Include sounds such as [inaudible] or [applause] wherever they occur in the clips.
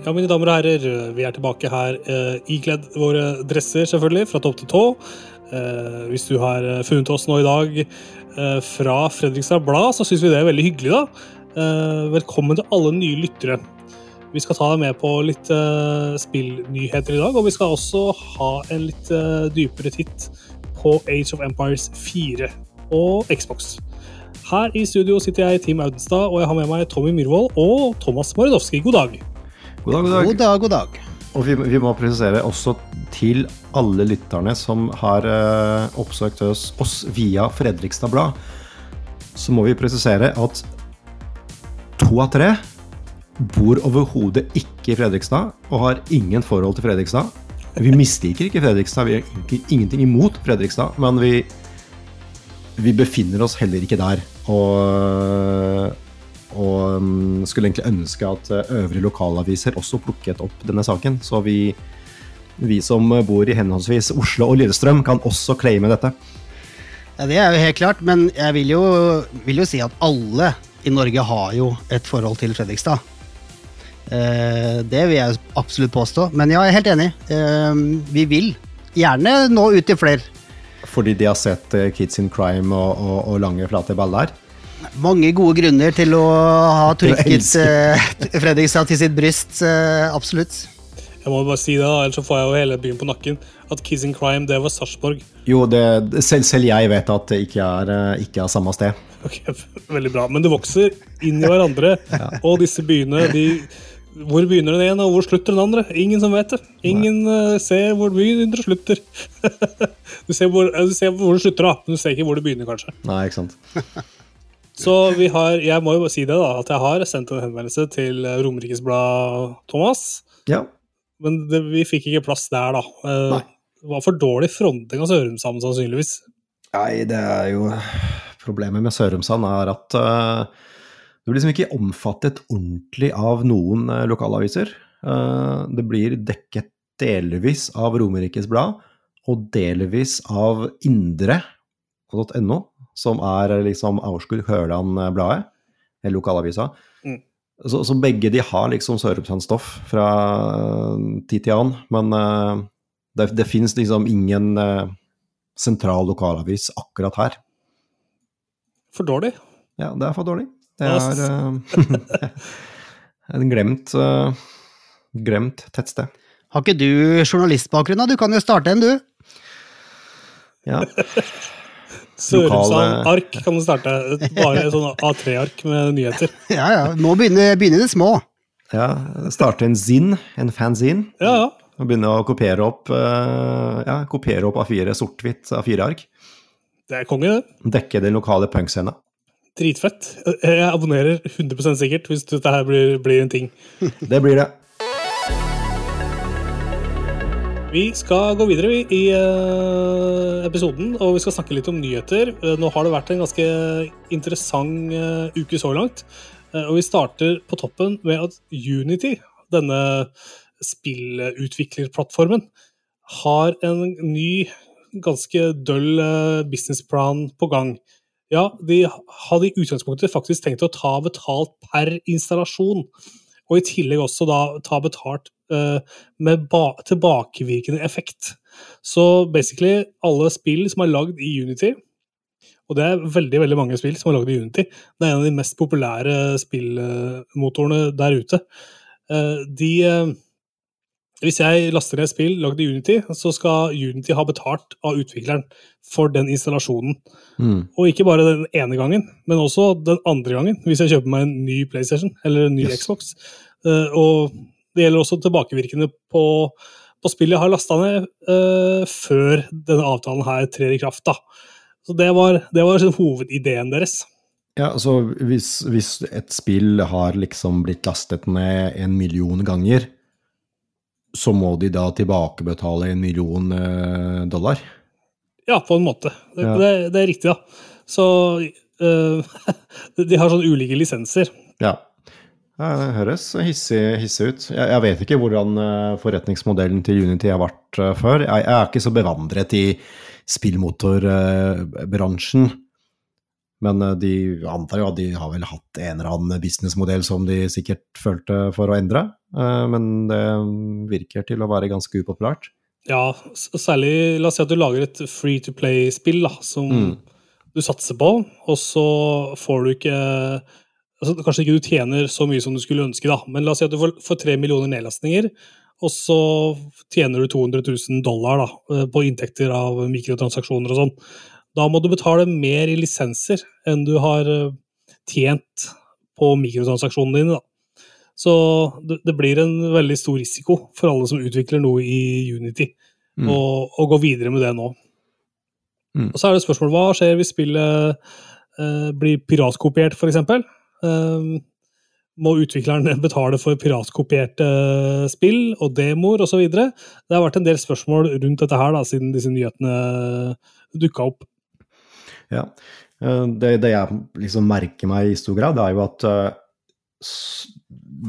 Ja, mine damer og herrer, vi er tilbake her eh, ikledd våre dresser, selvfølgelig, fra topp til tå. Eh, hvis du har eh, funnet oss nå i dag eh, fra Fredrikstad Blad, så syns vi det er veldig hyggelig, da. velkommen til alle nye lyttere. Vi skal ta deg med på litt spillnyheter i dag, og vi skal også ha en litt dypere titt på Age of Empires 4 og Xbox. Her i studio sitter jeg, Team Audenstad, og jeg har med meg Tommy Myhrvold og Thomas Maridowski. God dag. God dag, god dag. God dag, god dag. Og vi, vi, må presisere også til alle lytterne som har uh, oppsøkt oss, oss, via Fredrikstad Blad, så må vi presisere at to av tre bor overhodet ikke i Fredrikstad og har ingen forhold til Fredrikstad. Vi misliker ikke Fredrikstad, vi har ingenting imot Fredrikstad, men vi, vi befinner oss heller ikke der. Og og um, skulle egentlig ønske at uh, øvrige lokalaviser også plukket opp denne saken. Så vi, vi som bor i henholdsvis Oslo og Lillestrøm, kan også claime dette. Ja, Det er jo helt klart, men jeg vil jo, vil jo si at alle i Norge har jo et forhold til Fredrikstad. Eh, det vil jeg absolutt påstå. Men jeg er helt enig. Eh, vi vil gjerne nå ut til flere. Fordi de har sett uh, Kids in Crime og, og, og lange, flate baller? Mange gode grunner til å ha trykket uh, [laughs] Fredrikstad til sitt bryst. Uh, absolutt. Jeg må bare si det, ellers så får jeg jo hele byen på nakken. At Kids in Crime, det var Sarpsborg. Jo, det, selv, selv, jeg vet at det ikke er, eh, ikke er samme sted. Ok, [laughs] Veldig bra. Men det vokser inn i hverandre. [laughs] ja. Og disse byene de, Hvor begynner den ene, og hvor slutter den andre? Ingen som vet det. Ingen uh, ser hvor begynner og slutter. [laughs] du, ser hvor, du ser hvor det slutter, da, men du ser ikke hvor det begynner, kanskje. Nei, ikke sant. [laughs] Så vi har, jeg må jo si det, da, at jeg har sendt en henvendelse til Romerikes Blad, Thomas. Ja. Men det, vi fikk ikke plass der, da. Eh, Nei. Det var for dårlig fronting av Sørumsand, sannsynligvis. Nei, det er jo Problemet med Sørumsand er at uh, det blir liksom ikke omfattet ordentlig av noen uh, lokalaviser. Uh, det blir dekket delvis av Romerikes Blad og delvis av indre.no, som er liksom Aurskog Høland-bladet, eller lokalavisa. Mm. Så, så, begge de har liksom fra tid til annen, men det, det fins liksom ingen sentral lokalavis akkurat her. For dårlig? Ja, det er for dårlig. Det er uh, [laughs] en glemt, glemt tettsted. Har ikke du journalistbakgrunn, da? Du kan jo starte en, du. Ja. [laughs] Sørumsand-ark kan du starte. Bare et sånn A3-ark med nyheter. [laughs] Ja, ja. Nå begynner, begynner det små. Ja. Starte en zin, en fanzine. Ja, ja. Og begynne å kopiere opp uh, ja, kopiere opp A4 sort-hvitt A4-ark. Det er konge, det. Dekke den lokale punkscena. Dritfett. Jeg abonnerer 100 sikkert hvis dette her blir, blir en ting. [laughs] det blir det. Vi skal gå videre i uh, episoden, og vi skal snakke litt om nyheter. Uh, nå har det vært en ganske interessant uh, uke så langt. og vi starter på toppen med at Unity, denne spillutviklerplattformen, har en ny, ganske døll businessplan på gang. Ja, de hadde i utgangspunktet faktisk tenkt å ta betalt per installasjon, og i tillegg også da ta betalt uh, med tilbakevirkende effekt. Så basically alle spill som er lagd i Unity, og det er veldig veldig mange spill som er lagd i Unity, det er en av de mest populære spillmotorene der ute. uh, de eh, hvis jeg laster ned et spill lagd i Unity, så skal Unity ha betalt av utvikleren for den installasjonen. Mm. Og ikke bare den ene gangen, men også den andre gangen, hvis jeg kjøper meg en ny PlayStation eller en ny yes. Xbox. Og det gjelder også tilbakevirkende på, på spillet jeg har lasta ned uh, før denne avtalen her trer i kraft. da. Så Det var, det var liksom hovedideen deres. Ja, altså hvis, hvis, et spill har liksom blitt lastet ned en million ganger, så må de da tilbakebetale en million uh, dollar? Ja, på en måte. Det, ja. det, det er riktig, da. Så [laughs] uh, de har sånn ulike lisenser. Ja. Det høres hissig, hissig ut. Jeg, jeg, vet ikke hvordan uh, forretningsmodellen til Unity har vært før. Jeg, jeg, er ikke så bevandret i spillmotorbransjen. Men eh, de antar jo at de har vel hatt en eller annen businessmodell som de sikkert følte for å endre. Eh, men det virker til å være ganske upopulært. Ja, særlig La oss si at du lager et free to play-spill som Mm. du satser på, og så får du ikke altså, Kanskje ikke du tjener så mye som du skulle ønske, da, men la oss si at du får, får tre millioner nedlastninger, og så tjener du 200 000 dollar da, eh, på inntekter av mikrotransaksjoner og sånn. Da må du betale mer i lisenser enn du har eh, tjent på mikrotransaksjonene dine. da. Så det, blir en veldig stor risiko for alle som utvikler noe i Unity, Mm. gå videre med det nå. Mm. Og så er det spørsmålet hva skjer hvis spillet eh, blir piratkopiert, f.eks.? Um, må utvikleren [laughs] betale for piratkopierte spill og demoer osv.? Det har vært en del spørsmål rundt dette her da, siden disse nyhetene dukka opp. Ja. Eh, Det, det jeg liksom merker meg i stor grad, er jo at eh,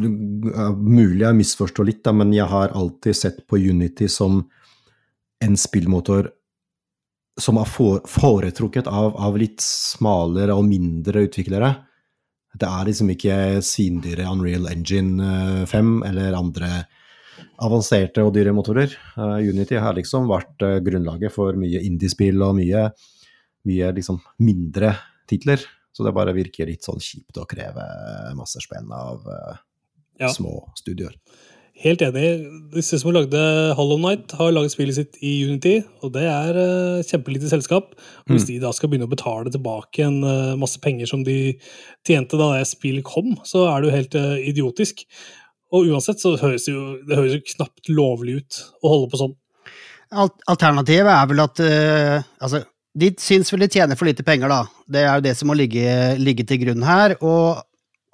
eh, Mulig jeg misforstår litt, da, men jeg har alltid sett på Unity som en spillmotor som er foretrukket av, av litt smalere og mindre utviklere. Det er liksom ikke svindyre Unreal Engine eh, 5 eller andre avanserte og dyre motorer. Eh, Unity har liksom vært eh, grunnlaget for mye indiespill og mye mye liksom mindre titler. Så det bare virker litt sånn kjipt å kreve masse spenn av uh, Ja. små studioer. Helt enig. Disse som lagde Hollow Night, har laget spillet sitt i Unity, og det er uh, kjempelite selskap. Og hvis Mm. de da skal begynne å betale tilbake en uh, masse penger som de tjente da det spillet kom, så er det jo helt uh, idiotisk. Og uansett så høres det jo, det høres jo knapt lovlig ut å holde på sånn. Alternativet er vel at uh, Altså, de syns vel de tjener for lite penger, da. Det er jo det som må ligge, ligge til grunn her. Og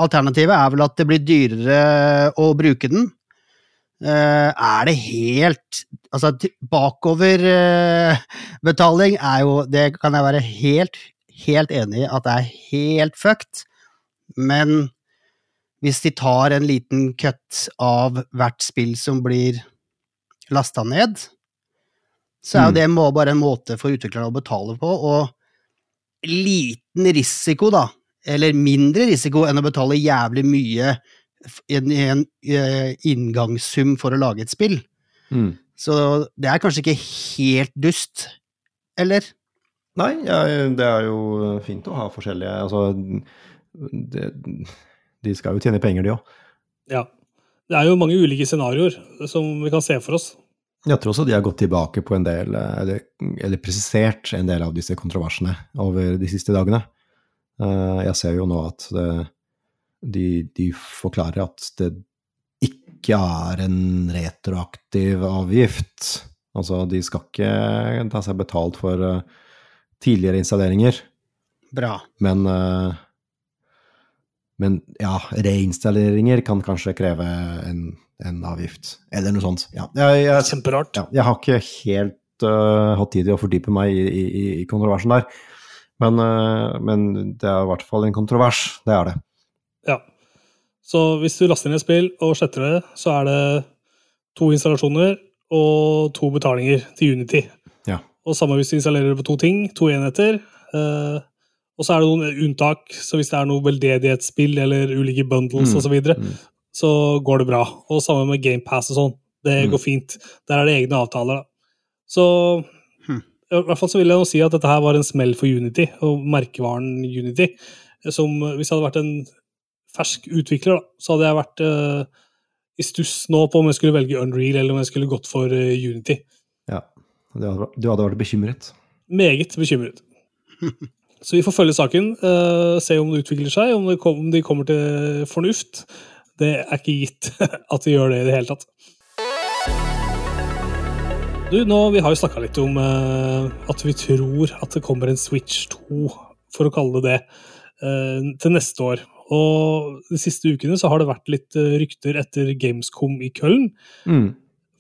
alternativet er vel at det blir dyrere å bruke den. Eh, er det helt Altså, bakoverbetaling er jo Det kan jeg være helt, helt enig i at det er helt fucked. Men hvis de tar en liten cut av hvert spill som blir lasta ned, så er jo Mm. det må, bare en måte for utviklerne å betale på, og liten risiko, da, eller mindre risiko enn å betale jævlig mye i en, i en eh, inngangssum for å lage et spill. Mm. Så det er kanskje ikke helt dust, eller? Nei, ja, det er jo fint å ha forskjellige Altså, det, de skal jo tjene penger, de òg. Ja. Det er jo mange ulike scenarioer som vi kan se for oss. Jeg tror også de har gått tilbake på en del, eh, eller, eller presisert en del av disse kontroversene over de siste dagene. Eh, Jeg ser jo nå at det, de, de forklarer at det ikke er en retroaktiv avgift. Altså, de skal ikke ta seg betalt for eh, tidligere installeringer, Bra. men men ja, reinstalleringer kan kanskje kreve en, en avgift, eller noe sånt. Ja, jeg, jeg, Kjemperart. ja, jeg har ikke helt uh, hatt tid til å fordype meg i, i, i kontroversen der. Men, uh, men det er i hvert fall en kontrovers. Det er det. Ja. Så hvis du laster inn et spill og sletter det, så er det to installasjoner og to betalinger til Unity. Ja. Og samme hvis du installerer det på to ting, to enheter. Uh, og så er det noen unntak, så hvis det er noe veldedighetsspill eller ulike bundles Mm, og så videre, mm. Så går det bra. Og sammen med GamePass og sånn. Det Mm. går fint. Der er det egne avtaler. Da. Så Hm. i hvert fall så vil jeg nå si at dette her var en smell for Unity, og merkevaren Unity. Som hvis jeg hadde vært en fersk utvikler, da, så hadde jeg vært uh, i stuss nå på om jeg skulle velge Unreal eller om jeg skulle gått for uh, Unity. Ja. Du hadde, du hadde vært bekymret. Meget bekymret. [laughs] Så vi får følge saken, uh, se om det utvikler seg, om, det kom, om de kommer til fornuft. Det er ikke gitt [laughs] at de gjør det i det hele tatt. Du, nå, Vi har jo snakka litt om uh, at vi tror at det kommer en Switch 2, for å kalle det det, uh, til neste år. Og De siste ukene så har det vært litt uh, rykter etter Gamescom i Köln. Mm.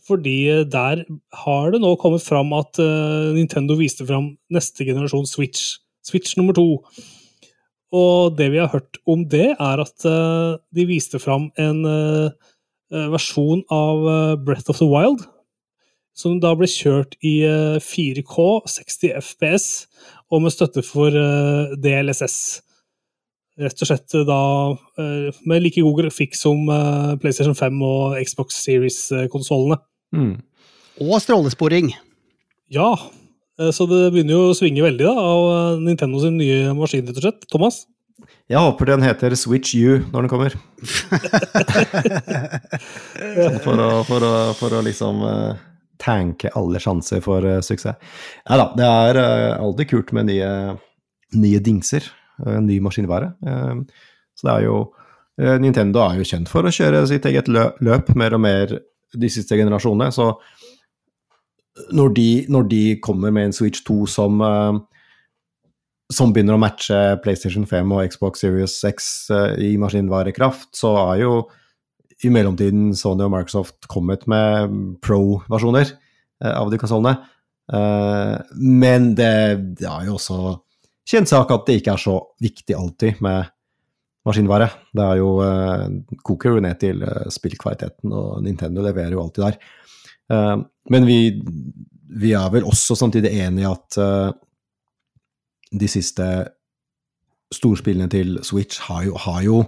Fordi der har det nå kommet fram at Nintendo viste fram neste generasjon Switch. Switch nummer to. Og det vi har hørt om det, er at eh, de viste fram en eh, eh, versjon av Breath of the Wild. Som da ble kjørt i eh, 4K, 60 FPS, og med støtte for DLSS. Rett og slett da med like god grafikk som PlayStation 5 og Xbox Series-konsollene. Mm. Og strålesporing. Ja, så det begynner jo å svinge veldig da, av eh, Nintendo sin nye maskin, rett og slett. Thomas? Jeg håper den heter Switch U når den kommer. [laughs] for, å, for, å, for å liksom uh, tanke alle sjanser for uh, suksess. Ja da, det er uh, alltid kult med nye, nye dingser. Uh, ny maskinvære. så det er jo Nintendo er jo kjent for å kjøre sitt eget løp mer og mer de siste generasjonene. Så når de, når de kommer med en Switch 2 som som begynner å matche PlayStation 5 og Xbox Series X i maskinvarekraft, så er jo i mellomtiden Sony og Microsoft kommet med pro-versjoner av de konsollene. Men det, det, er jo også kjent sak at det ikke er så viktig alltid med maskinvare. Det er jo koker jo ned til spillkvaliteten, og Nintendo leverer jo alltid der. Men vi, vi er vel også samtidig enig i at de siste storspillene til Switch har jo, har jo,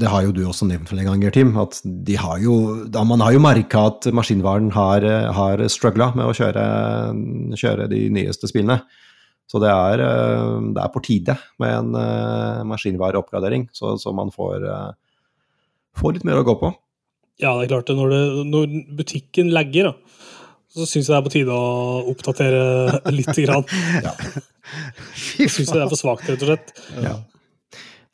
Det har jo du også nevnt flere ganger, Tim. at de har jo, da Man har jo merka at maskinvaren har, har struggla med å kjøre, kjøre, de nyeste spillene. Så det er, det er på tide med en uh, maskinvareoppgradering, så, så, man får, uh, får, litt mer å gå på. Ja, det er klart. Når, det, når butikken lagger, da, så syns jeg det er på tide å oppdatere [laughs] litt. grann. ja. [laughs] Jeg syns det er for svakt, rett og slett. Ja.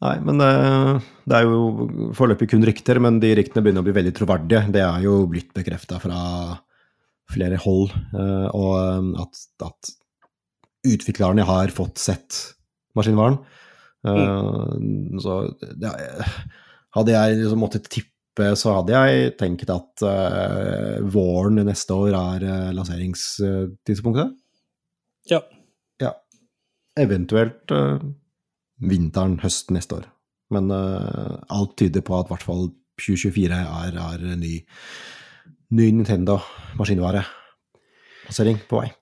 Nei, men uh, det er jo foreløpig kun rykter, men de ryktene begynner å bli veldig troverdige. Det er jo blitt bekrefta fra flere hold, uh, og um, at, at, utviklerne har fått sett maskinvaren. Mm. Så det, hadde jeg liksom måttet tippe så hadde jeg tenkt at uh, våren neste år er uh, lanseringstidspunktet. Ja. ja. Eventuelt uh, vinteren, høsten neste år. Men alt tyder på at i hvert fall 2024 er, er ny, ny Nintendo maskinvare. Lansering på vei.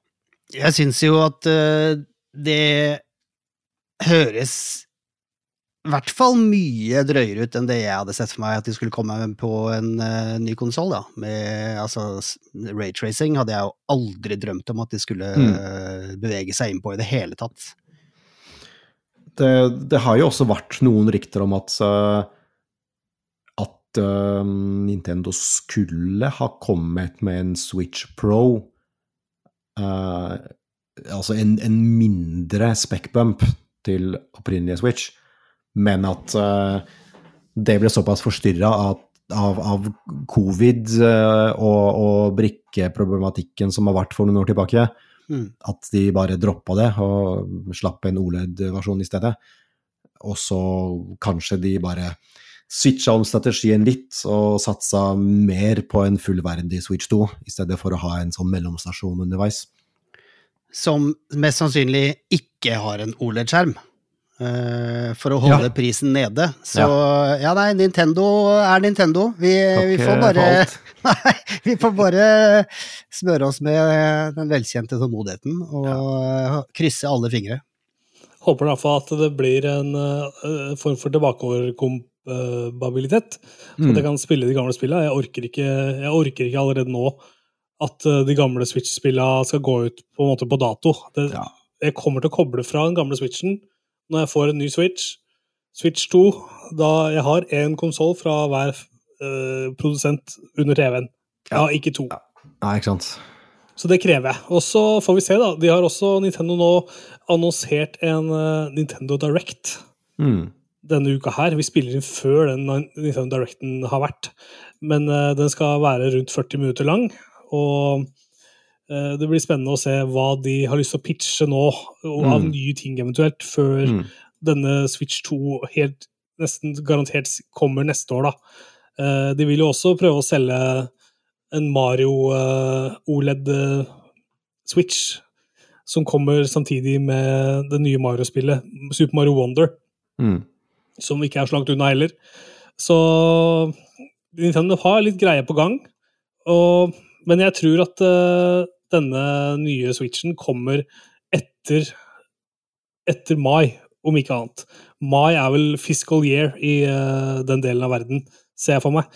Jeg syns jo at det høres i hvert fall mye drøyere ut enn det jeg hadde sett for meg at de skulle komme på en uh, ny konsoll. Altså, Raytracing hadde jeg jo aldri drømt om at de skulle uh, bevege seg inn på i det hele tatt. Det, det, har jo også vært noen rykter om at, uh, at Nintendo skulle ha kommet med en Switch Pro. altså en, en mindre speckbump til opprinnelige Switch men at uh, det ble såpass forstyrra av, av, covid uh, og, og, brikkeproblematikken som har vært for noen år tilbake, mm. at de bare droppa det og slapp en OLED-versjon i stedet. Og så kanskje de bare switcha om strategien litt og satsa mer på en fullverdig Switch 2, i stedet for å ha en sånn mellomstasjon underveis. Som mest sannsynlig ikke har en OLED-skjerm. Uh, for å holde ja. prisen nede. Så ja. ja. nei, Nintendo er Nintendo. Vi, vi, får bare [laughs] Nei, vi får bare smøre oss med den velkjente tålmodigheten og ja. krysse alle fingre. Håper i hvert fall at det blir en uh, form for tilbakeoverkompabilitet. Så at jeg mm. kan spille de gamle spillene. Jeg orker ikke, jeg orker ikke allerede nå at uh, de gamle Switch-spillene skal gå ut på, en måte på dato. Det, jeg kommer til å koble fra den gamle Switchen når jeg får en ny Switch. Switch 2, da jeg har én konsoll fra hver uh, produsent under TV-en. Ja. ikke to. Ja. Nei, ikke sant. Så det krever jeg. Og så får vi se, da. De har også Nintendo nå annonsert en uh, Nintendo Direct mm. denne uka her. Vi spiller inn før den Nintendo Directen har vært. Men uh, den skal være rundt 40 minutter lang. Og Eh, det blir spennende å se hva de har lyst til å pitche nå, og av mm. nye ting eventuelt, før mm. denne Switch 2 helt nesten garantert kommer neste år, da. Eh, de vil jo også prøve å selge en Mario eh, som kommer samtidig med det nye Mario-spillet, Super Mario Wonder, mm. som ikke er så langt unna heller. Så Nintendo har litt greie på gang, og, men jeg tror at denne nye switchen kommer etter, etter mai, om ikke annet. Mai er vel fiscal year i uh, den delen av verden, ser jeg for meg.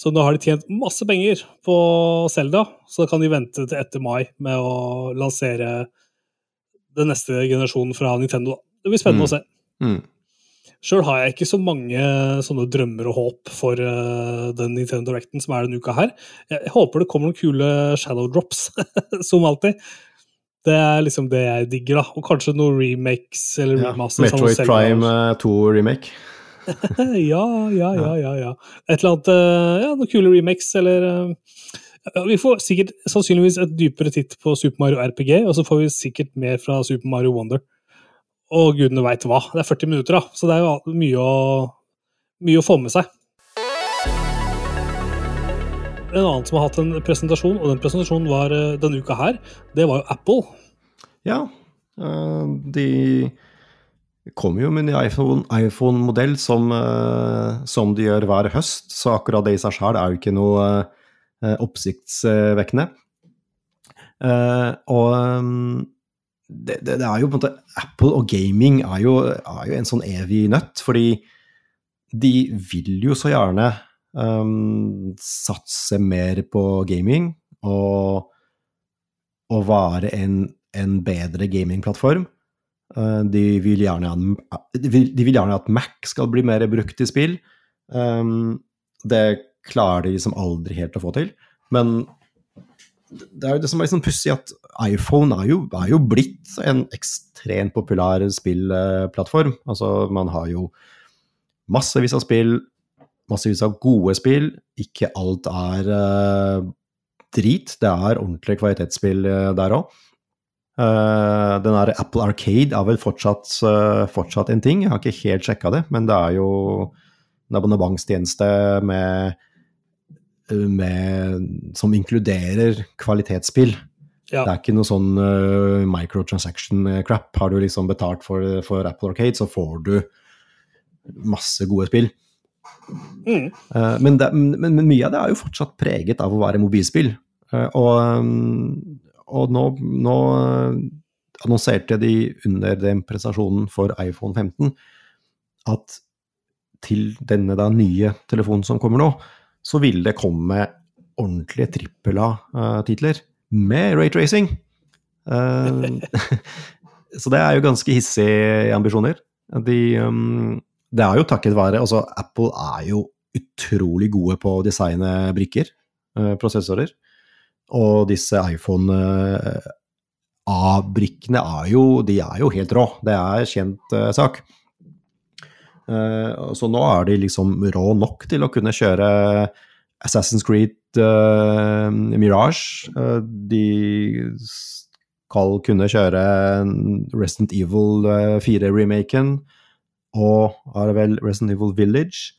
Så nå har de tjent masse penger på Selda, så da kan de vente til etter mai med å lansere den neste generasjonen fra Nintendo. Det blir spennende Mm. å se. Mm. Sjøl har jeg ikke så mange sånne drømmer og håp for uh, den Nintendo Directen som er denne uka her. Jeg, håper det kommer noen kule shadow drops, [laughs] som alltid. Det er liksom det jeg digger, da. Og kanskje noen remakes eller Ja. remasters. Metroid. Prime eh, 2 remake. [laughs] ja, ja, ja, ja, ja. Et eller annet uh, Ja, noen kule remakes, eller uh, Vi får sikkert sannsynligvis et dypere titt på Super Mario RPG, og så får vi sikkert mer fra Super Mario Wonder. Og gudene veit hva. Det er 40 minutter, da, så det er jo mye å, mye å få med seg. En annen som har hatt en presentasjon, og den presentasjonen var eh, denne uka her, det var jo Apple. Ja, eh, de kommer jo med en ny iPhone- iPhone-modell som, eh, som de gjør hver høst, så akkurat det i seg sjøl er jo ikke noe oppsiktsvekkende. Og det, det, det er jo på en måte Apple og gaming er jo, er jo en sånn evig nøtt, fordi de vil jo så gjerne um, satse mer på gaming og, og være en, en bedre gamingplattform. Uh, De vil, gjerne, de, vil, de vil gjerne at Mac skal bli mer brukt i spill. Um, det klarer de liksom aldri helt å få til. Men det er jo det som er liksom pussig, at iPhone er jo, er jo blitt en ekstremt populær spillplattform. Altså, man har jo massevis av spill, massevis av gode spill. Ikke alt er uh, drit. Det er ordentlig kvalitetsspill uh, der òg. den der Apple Arcade er vel fortsatt, eh, fortsatt en ting. Jeg har ikke helt sjekka det, men det er jo en abonnementstjeneste med, med, som inkluderer kvalitetsspill. Ja. Det er ikke noe sånn uh, microtransaction-crap. Har du liksom betalt for, for Apple Arcade, så får du masse gode spill. Mm. Uh, men, det, men, men mye av det er jo fortsatt preget av å være mobilspill. Uh, og, og nå, nå annonserte de under den presentasjonen for iPhone 15 at til denne da nye telefonen som kommer nå, så vil det komme ordentlige trippel A-titler med rate-racing. [laughs] så det er jo ganske hissige ambisjoner. De, um, det er jo takket være Altså, Apple er jo utrolig gode på å designe brikker, prosessorer. Og disse iPhone A-brikkene er jo De er jo helt rå. Det er kjent sak. Uh, så nå er de liksom rå nok til å kunne kjøre Assassin's Creed uh, Mirage. Uh, de skal kunne kjøre Resident Evil 4-remaken, og er det vel Resident Evil Village.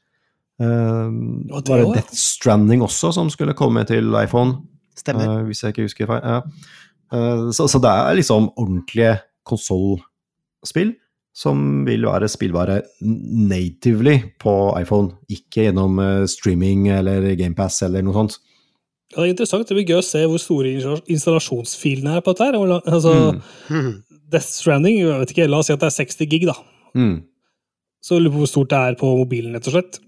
Uh, Og det var det. Death Stranding også som skulle komme til iPhone? Stemmer. Uh, hvis jeg ikke husker feil. Ja. Uh, så, så det er liksom ordentlige konsollspill som vil være spillbare natively på iPhone, ikke gjennom eh, streaming eller GamePass eller noe sånt. Ja, det er interessant. Det blir gøy å se hvor store installasjonsfilene er på dette. her. Altså, Mm. Death Stranding, jeg vet ikke, la oss si at det er 60 gig, da. Mm. Så lurer på hvor stort det er på mobilen, rett og slett.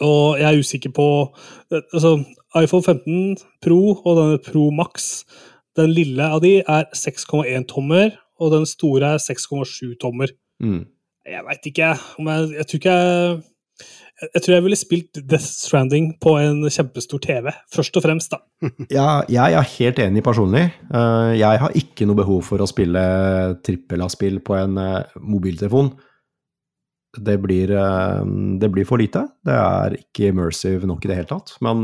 Og jeg er usikker på altså, iPhone 15 Pro og denne Pro Max, den lille av de er 6,1 tommer, og den store er 6,7 tommer. Mm. Jeg veit ikke, men jeg Jeg tror ikke jeg jeg tror jeg ville spilt Death Stranding på en kjempestor TV, først og fremst, da. [laughs] Ja, jeg er helt enig personlig. Eh, Jeg har ikke noe behov for å spille trippel A-spill på en eh, mobiltelefon. Det blir, eh, det blir for lite. Det er ikke immersive nok i det hele tatt. Men,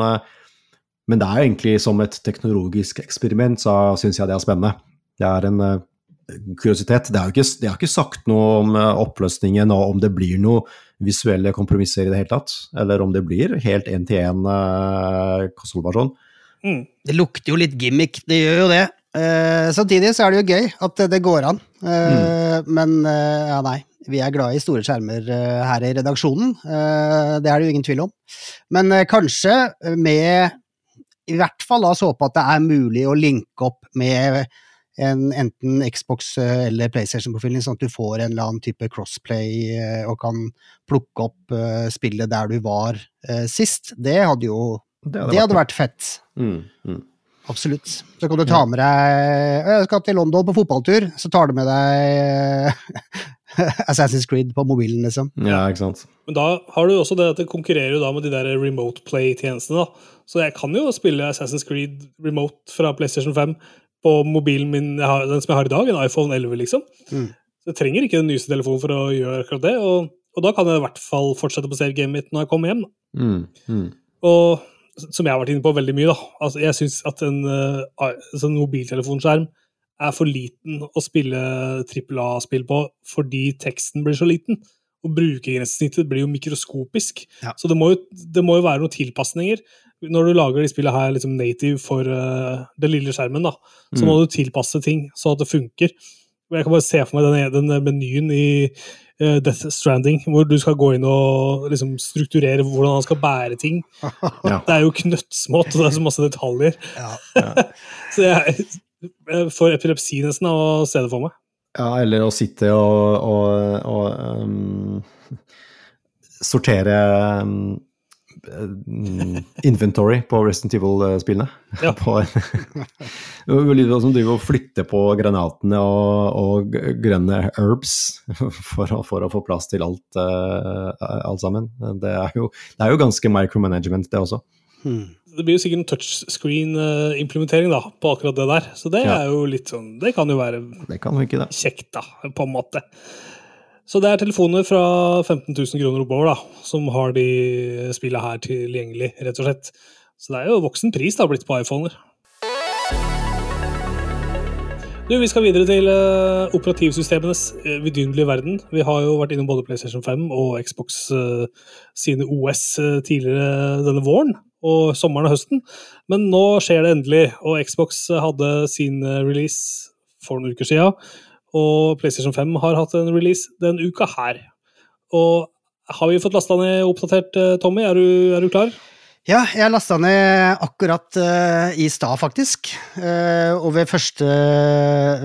men det er egentlig som et teknologisk eksperiment, så syns jeg det er spennende. Det er en kuriositet. Det er jo ikke, det har ikke sagt noe om eh, oppløsningen og om det blir noe visuelle kompromisser i det hele tatt. Eller om det blir helt én-til-én uh, konsollversjon. Mm. Det lukter jo litt gimmick, det gjør jo det. Eh, samtidig så er det jo gøy at det, går an. Eh, Men eh, ja, nei. Vi er glad i store skjermer eh, her i redaksjonen. Eh, det er det jo ingen tvil om. Men eh, kanskje med I hvert fall la oss håpe at det er mulig å linke opp med en, enten Xbox eh, eller PlayStation-profilen, sånn at du får en eller annen type crossplay eh, og kan plukke opp uh, spillet der du var sist. Det hadde jo Det hadde, det hadde vært, fett. Mm, mm. Absolutt. Så kan du ta med deg Jeg skal til London på fotballtur, så tar du med deg [laughs] Assassin's Creed på mobilen, liksom. Ja, ikke sant. Men da har du også det at det konkurrerer jo da med de der remote play-tjenestene, da. Så jeg kan jo spille Assassin's Creed remote fra PlayStation 5 på mobilen min, den som jeg har i dag, en iPhone 11, liksom. Mm. Så jeg trenger ikke den nyeste telefonen for å gjøre akkurat det. Og, og da kan jeg i hvert fall fortsette på save-gamet mitt når jeg kommer hjem. Mm. Mm. Og som jeg har vært inne på veldig mye, da. Altså, jeg syns at en uh, sånn mobiltelefonskjerm er for liten å spille trippel A-spill på fordi teksten blir så liten. Og brukergrensesnittet blir jo mikroskopisk. Ja. Så det må jo, det må jo være noen tilpasninger når du lager de spillene her liksom native for uh, den lille skjermen, da, så mm. må du tilpasse ting så at det funker. Jeg kan bare se for meg den, den menyen i uh, Death Stranding, hvor du skal gå inn og liksom, strukturere hvordan han skal bære ting. [laughs] Ja. Det er jo knøttsmått, og det er så masse detaljer. Ja, ja. [laughs] så jeg, jeg får epilepsi nesten av å se det for meg. Ja, eller å sitte og, og, og um, sortere um, inventory på Resident Evil-spillene. [laughs] Ja. [laughs] som driver og flytter på granatene og, og grønne herbs [laughs] for å, for å, få plass til alt, uh, alt sammen. Det er, jo, det er, jo, ganske micromanagement, det også. Hmm. Det blir jo sikkert en touchscreen-implementering da, på akkurat det der. Så det ja. er jo litt sånn Det kan jo være det kan ikke kjekt, da, på en måte. Så det er telefoner fra 15 000 kroner oppover da, som har de spillene her tilgjengelig, rett og slett. Så det er jo voksen pris det har blitt på iPhoner. Du, Vi skal videre til uh, operativsystemenes uh, vidunderlige verden. Vi har jo vært innom både PlayStation 5 og Xbox uh, sine OS tidligere denne våren og sommeren og høsten. Men nå skjer det endelig, og Xbox hadde sin release for noen uker siden og PlayStation 5 har hatt en release den uka her. Og har vi fått lasta ned oppdatert, eh, Tommy? Er du, er du klar? Ja, jeg lasta ned akkurat uh, i stad, faktisk. Uh, og ved første,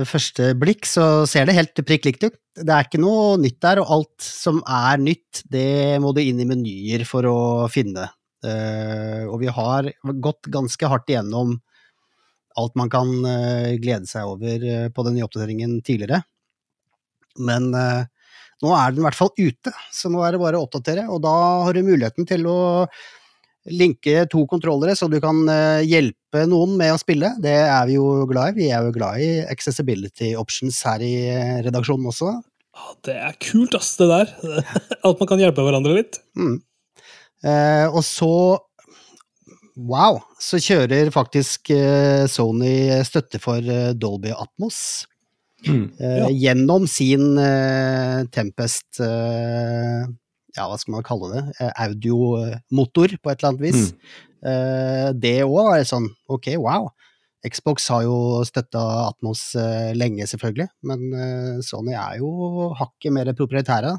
første, blikk så ser det helt prikk likt ut. Det er ikke noe nytt der, og alt som er nytt, det må du inn i menyer for å finne. Uh, og vi har gått ganske hardt igjennom alt man kan uh, glede seg over uh, på den nye oppdateringen tidligere. Men uh, nå er den i hvert fall ute, så nå er det bare å oppdatere. Og da har du muligheten til å linke to kontrollere, så du kan hjelpe noen med å spille. Det er vi jo glad i. Vi er jo glad i accessibility options her i redaksjonen også. Det er kult, ass, det der. [laughs] At man kan hjelpe hverandre litt. Mm. og så wow, så kjører faktisk uh, Sony støtte for uh, Dolby Atmos. Mm, eh, ja. Gjennom sin Tempest Ja, hva skal man kalle det? audiomotor, på et eller annet vis. Mm. det òg er sånn ok, wow. Xbox har jo støtta Atmos lenge, selvfølgelig, men Sony er jo hakket mer proprietære.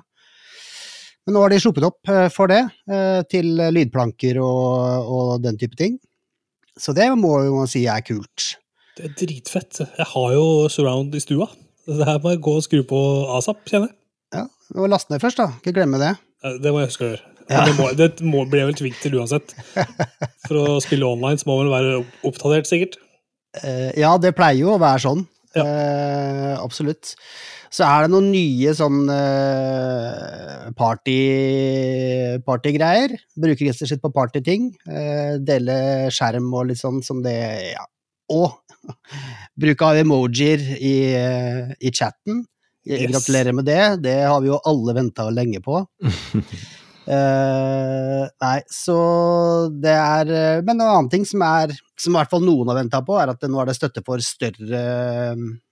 Men nå har de sluppet opp eh, for det, eh, til lydplanker og, og den type ting. Så det må jo man si er kult. Det er dritfett. Jeg har jo surround i stua. Det her må jeg gå og skru på asap, kjenner jeg. Ja, må laste ned først, da. Ikke glemme det. Det må jeg huske å gjøre. Ja. Det, må, det må, blir jeg vel tvunget til uansett. [laughs] For å spille online så må man vel være oppdatert, sikkert. Eh, ja, det pleier jo å være sånn. Ja. Eh, absolutt. Så er det noen nye sånn uh, party, partygreier. Bruker rett sitt på partyting. Uh, dele skjerm og litt sånn som det Ja. Og [laughs] bruk av emojier i, uh, i chatten. Yes. Gratulerer med det. Det har vi jo alle venta lenge på. Uh, [laughs] nei, så det er Men en annen ting som er Som i hvert fall noen har venta på, er at nå er det støtte for større Eh,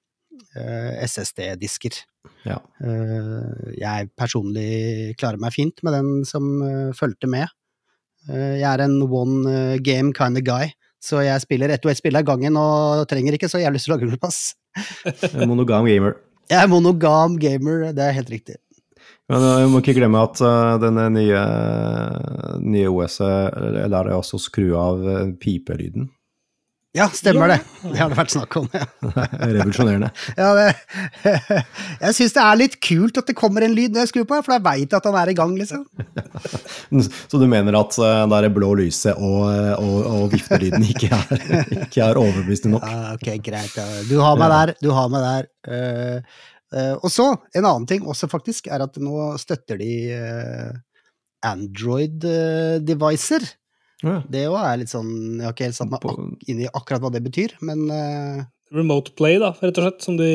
SSD-disker. Ja. Eh, jeg personlig klarer meg fint med den som eh, fulgte med. jeg er en one game kind of guy, så jeg spiller ett og ett spill av gangen og trenger ikke så jævlig strøglepass. [laughs] monogam gamer. Jeg er monogam gamer, det er helt riktig. Men vi må ikke glemme at denne nye, nye OS-et lar deg også skru av pipelyden. Ja, stemmer Ja. det. Det har det vært snakk om. Ja. [laughs] Revolusjonerende. Ja, det, [laughs] jeg syns det er litt kult at det kommer en lyd når jeg skrur på, for da veit jeg at han er i gang, liksom. [laughs] Så du mener at eh, det er blå lyset og, og, og viftelyden ikke er, ikke er overbevisende nok? Ja, ok, greit. Ja. Du har meg der. Du har meg der. Eh, eh, og så, en annen ting også, faktisk, er at nå støtter de Android-devicer. Ja. det òg er litt sånn Jeg har ikke helt satt meg ak inn i akkurat hva det betyr, men uh... Remote Play, da, rett og slett, som de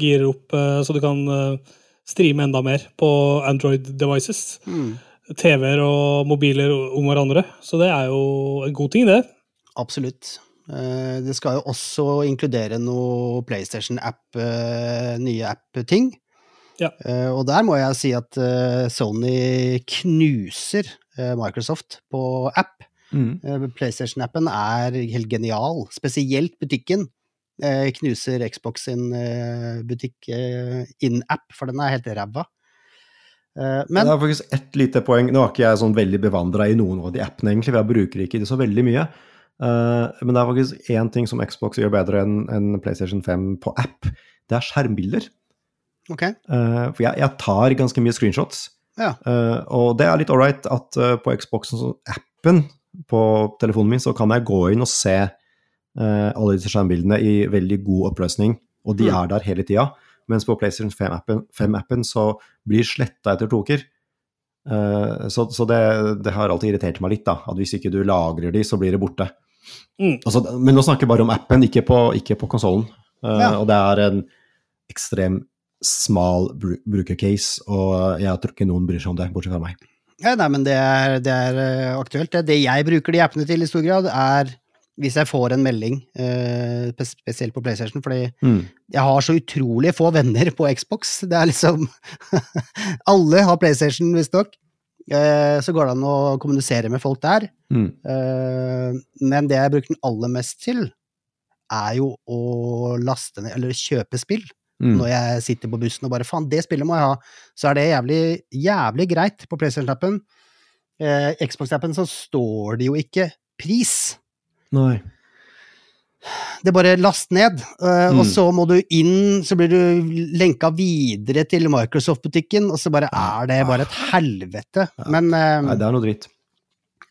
girer opp uh, så du kan uh, streame enda mer på Android devices. Mm. TV-er og mobiler om hverandre. Så det er jo en god ting, det. absolutt. Eh, det skal jo også inkludere noe PlayStation-app, nye app-ting. Ja. Eh, og der må jeg si at Sony knuser Microsoft på app. Mm. Eh, PlayStation-appen er helt genial, spesielt butikken. Eh, knuser Xbox sin eh, butikk in-app, for den er helt ræva. Men det er faktisk ett lite poeng. Nå er ikke jeg sånn veldig bevandra i noen av de appene, egentlig, for jeg bruker ikke det så veldig mye. Men det er faktisk én ting som Xbox gjør bedre enn PlayStation 5 på app. Det er skjermbilder. ok, Eh, for jeg, jeg tar ganske mye screenshots. ja. Og det er litt ålreit at på Xboxen, så appen på telefonen min, så kan jeg gå inn og se eh, alle disse skjermbildene i veldig god oppløsning, og de Mm. er der hele tida. Mens på PlayStation 5-appen 5 så blir sletta etter to uker. Eh, så så det, det har alltid irritert meg litt, da. At hvis ikke du lagrer de, så blir det borte. Mm. Altså, men nå snakker jeg bare om appen, ikke på, ikke på konsollen. Eh, Ja. Og det er en ekstrem smal bru brukercase, og jeg tror ikke noen bryr seg om det, bortsett fra meg. Ja, nei, men det er, det er eh, aktuelt. Det. det jeg bruker de appene til i stor grad, er hvis jeg får en melding, eh, spesielt på PlayStation, fordi Mm. jeg har så utrolig få venner på Xbox. Det er liksom [laughs] Alle har PlayStation, visstnok. Eh, så går det an å kommunisere med folk der. Mm. Men det jeg bruker den aller mest til, er jo å laste ned, eller kjøpe spill. Mm. Når jeg sitter på bussen og bare faen, det spillet må jeg ha, så er det jævlig, jævlig greit på PlayStation-appen. Eh, Xbox-appen så står det jo ikke pris. Nei. Det er bare last ned, eh, Mm. og så må du inn, så blir du lenka videre til Microsoft-butikken, og så bare er det bare et helvete. Ja. Men eh, Nei, det er noe dritt.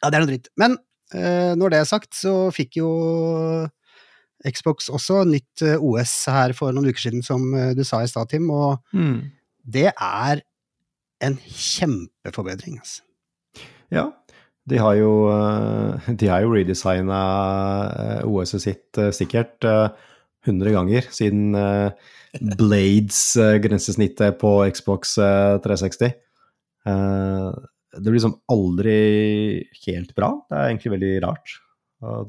Ja, det er noe dritt. Men eh, når det er sagt, så fikk jo Xbox også nytt eh, OS her for noen uker siden, som eh, du sa i stad, Tim, og Mm. det er en kjempeforbedring, altså. Ja. De har jo, eh, de har jo redesigna OS-et sitt sikkert eh, 100 ganger siden eh, Blades-grensesnittet på Xbox eh, 360. Eh, Det blir liksom aldri helt bra. Det er egentlig veldig rart.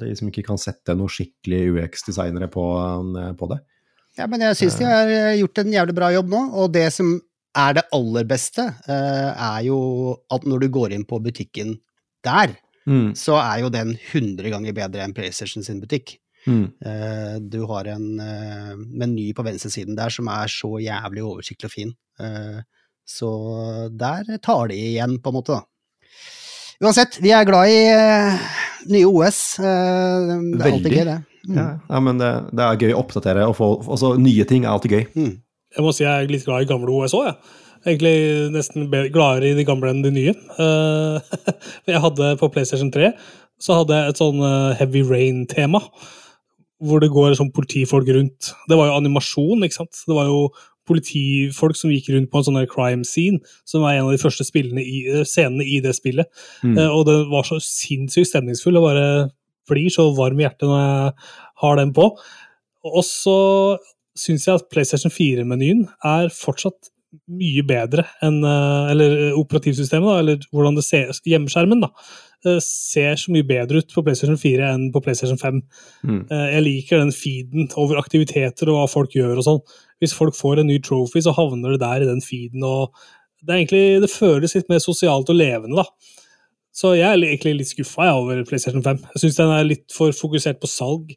De som ikke kan sette noen skikkelig UX-designere på, eh, på det. Ja, men jeg syns de har eh, gjort en jævlig bra jobb nå, og det som er det aller beste, eh, er jo at når du går inn på butikken der, Mm. så er jo den 100 ganger bedre enn PlayStation sin butikk. Mm. Du har en meny på venstresiden der som er så jævlig oversiktlig og fin. Så der tar de igjen, på en måte, da. Uansett, vi er glad i nye OS. eh, Det er alltid gøy, det. Mm. Ja, ja, men det, det er gøy å oppdatere og få også nye ting er alltid gøy. Mm. Jeg må si jeg er litt glad i gamle OS òg, jeg. Egentlig nesten gladere i de gamle enn de nye. Eh, [laughs] jeg hadde på PlayStation 3 så hadde jeg et sånn eh, Heavy Rain-tema. Hvor det går sånn politifolk rundt. Det var jo animasjon, ikke sant. Det var jo politifolk som gikk rundt på en sånn crime scene, som er en av de første i, eh, scenene i det spillet. Mm. Eh, Og det var så sinnssykt stemningsfull. og bare blir så varm i hjertet når jeg har den på. Og så syns jeg at PlayStation 4-menyen er fortsatt mye bedre enn eh, Eller operativsystemet, da, eller hvordan det ser Hjemmeskjermen, da. Ser så mye bedre ut på PlayStation 4 enn på PlayStation 5. Mm. Jeg liker den feeden over aktiviteter og hva folk gjør og sånn. Hvis folk får en ny trophy, så havner det der i den feeden. og Det er egentlig, det føles litt mer sosialt og levende, da. Så jeg er egentlig litt skuffa over PlayStation 5. Jeg syns den er litt for fokusert på salg,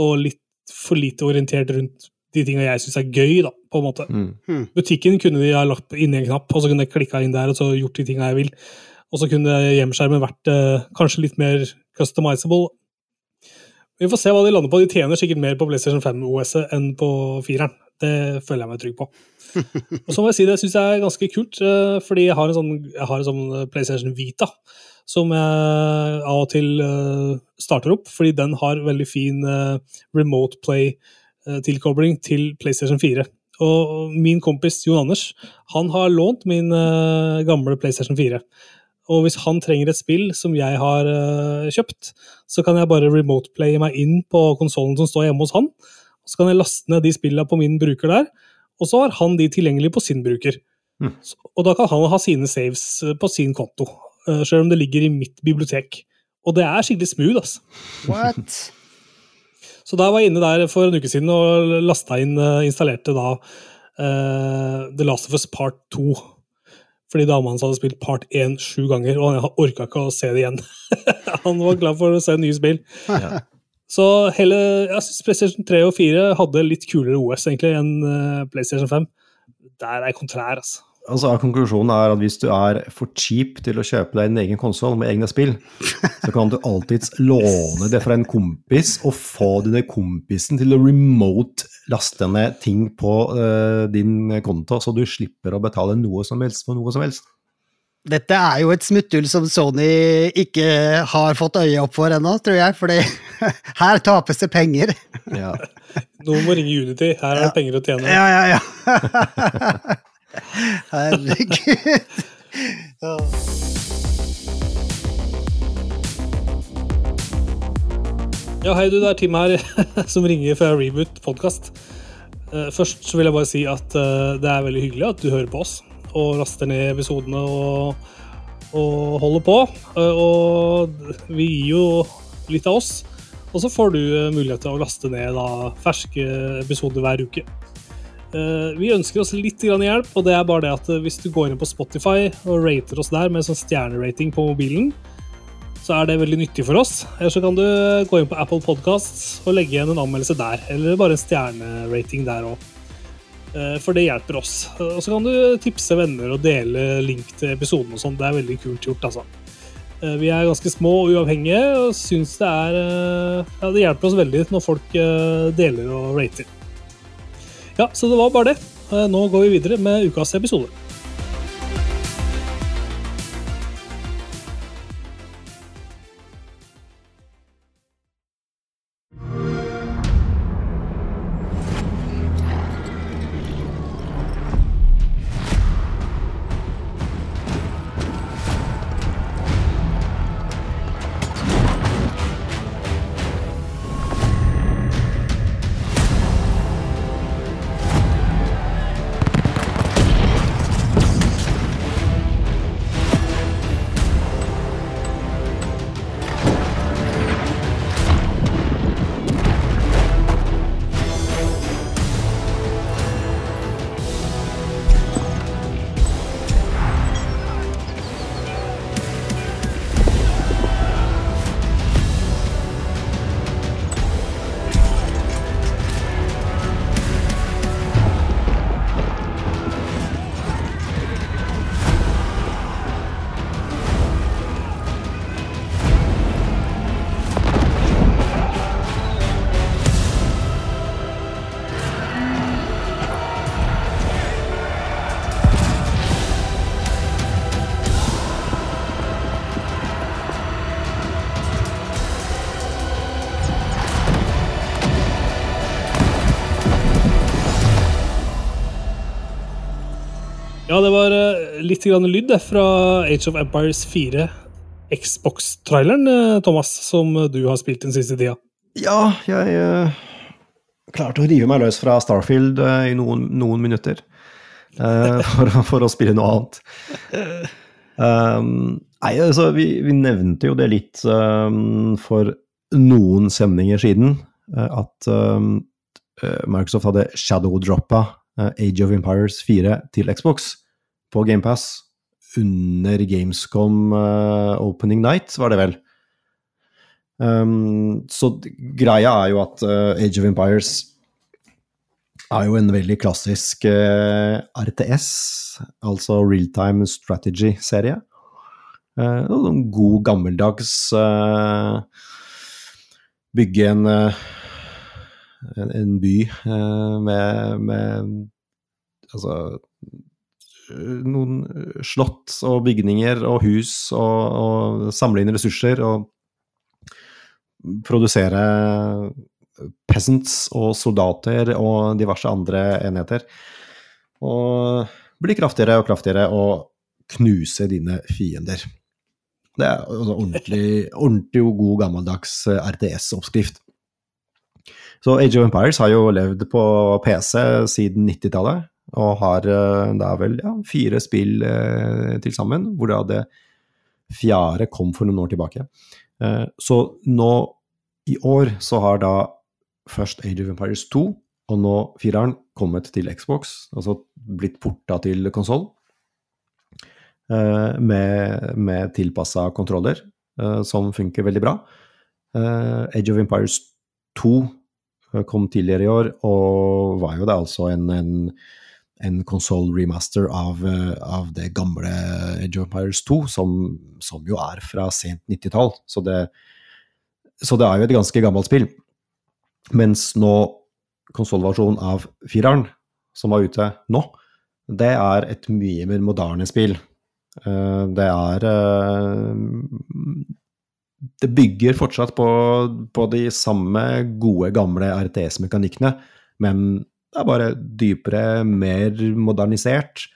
og litt for lite orientert rundt de tinga jeg syns er gøy, da, på en måte. Mm. Butikken kunne de ha lagt inn i en knapp, og så kunne jeg klikka inn der og så gjort de tinga jeg vil. Og så kunne hjemmeskjermen vært eh, kanskje litt mer customizable. Vi får se hva de lander på. De tjener sikkert mer på PlayStation 5-OS-et enn på fireren. Det føler jeg meg trygg på. Og så må jeg si det syns jeg er ganske kult, eh, fordi jeg har en sånn, har en sånn PlayStation Vita som jeg av og til eh, starter opp, fordi den har veldig fin eh, remote play-tilkobling til PlayStation 4. Og min kompis Jon Anders han har lånt min gamle PlayStation 4. Og hvis han trenger et spill som jeg har kjøpt, så kan jeg bare remote-playe meg inn på konsollen som står hjemme hos han. Så kan jeg laste ned de spillene på min bruker der, og så har han de tilgjengelig på sin bruker. Mm. Og da kan han ha sine saves på sin konto, uh, selv om det ligger i mitt bibliotek. Og det er skikkelig smooth, altså. What? [laughs] Så da var jeg inne der for en uke siden og lasta inn, uh, installerte da uh, The Last of Us Part 2. Fordi dama hans hadde spilt Part 1 sju ganger, og han orka ikke å se det igjen. [laughs] han var glad for å se nye spill. Ja. Så hele jeg synes PlayStation 3 og 4 hadde litt kulere OS egentlig enn PlayStation 5. Der er jeg kontrær, altså. Altså, Konklusjonen er at hvis du er for cheap til å kjøpe deg en egen konsoll med egne spill, så kan du alltids låne det fra en kompis og få denne kompisen til å remote laste ned ting på uh, din konto, så du slipper å betale noe som helst for noe som helst. Dette er jo et smutthull som Sony ikke har fått øye opp for ennå, tror jeg. For [laughs] her tapes det penger. [laughs] Ja. Noen må ringe Unity. Her er det penger å tjene. Ja, ja, ja. [laughs] Herregud. Ja. Ja, hei du, det er Tim her som ringer fra Reboot podkast. Eh, først så vil jeg bare si at eh, det er veldig hyggelig at du hører på oss og raster ned episodene og, og holder på. Eh, og vi gir jo litt av oss, og så får du mulighet til å laste ned da, ferske episoder hver uke. Eh, vi ønsker oss litt hjelp, og det er bare det at eh, hvis du går inn på Spotify og rater oss der med sånn stjernerating på mobilen, så er det veldig nyttig for oss. Eller så kan du gå inn på Apple Podcasts og legge igjen en anmeldelse der, eller bare en stjernerating der òg. Eh, for det hjelper oss. Og så kan du tipse venner og dele link til episoden og sånn. Det er veldig kult gjort, altså. Vi er ganske små og uavhengige og syns det er Ja, det hjelper oss veldig når folk deler og rater. Ja, så det var bare det. Eh, nå går vi videre med ukas episode. Det var uh, litt grann lyd fra Age of Empires 4, Xbox-traileren, uh, Thomas, som du har spilt den siste tida. Ja, jeg uh, klarte å rive meg løs fra Starfield i noen, noen minutter. [laughs] For, for, å spille noe annet. Um, nei, altså, vi, vi, nevnte jo det litt um, for noen sendinger siden, at um, Microsoft hadde shadow-droppa Age of Empires 4 til Xbox på GamePass under Gamescom uh, Opening Night, var det vel. Um, så greia er jo at uh, Age of Empires er jo en veldig klassisk uh, eh, RTS, altså Realtime Strategy-serie. En god, gammeldags bygge en, en, en by med, med altså noen slott og bygninger og hus og, og samle inn ressurser og produsere peasants og soldater og diverse andre enheter. Og bli kraftigere og kraftigere og knuse dine fiender. Det er altså ordentlig, ordentlig god, gammeldags RTS-oppskrift. Så Age of Empires har jo levd på PC siden 90-tallet, og har det er vel ja, fire spill eh, til sammen, hvor da det fjerde kom for noen år tilbake. Eh, så nå i år så har da først Age of Empires 2 og nå fireren kommet til Xbox, altså blitt porta til konsoll. Eh, med, med tilpassa kontroller, eh, som funker veldig bra. Eh, Age of Empires 2 kom tidligere i år, og var jo det altså en, en, en konsoll-remaster av, av, det gamle Age of Empires 2, som, som jo er fra sent 90-tall. Så, så, det er jo et ganske gammelt spill. Mens nå konsollversjonen av fireren, som var ute nå, det er et mye mer moderne spill. Eh, det er eh, Det bygger fortsatt på, på de samme gode, gamle RTS-mekanikkene, men det er bare dypere, mer modernisert,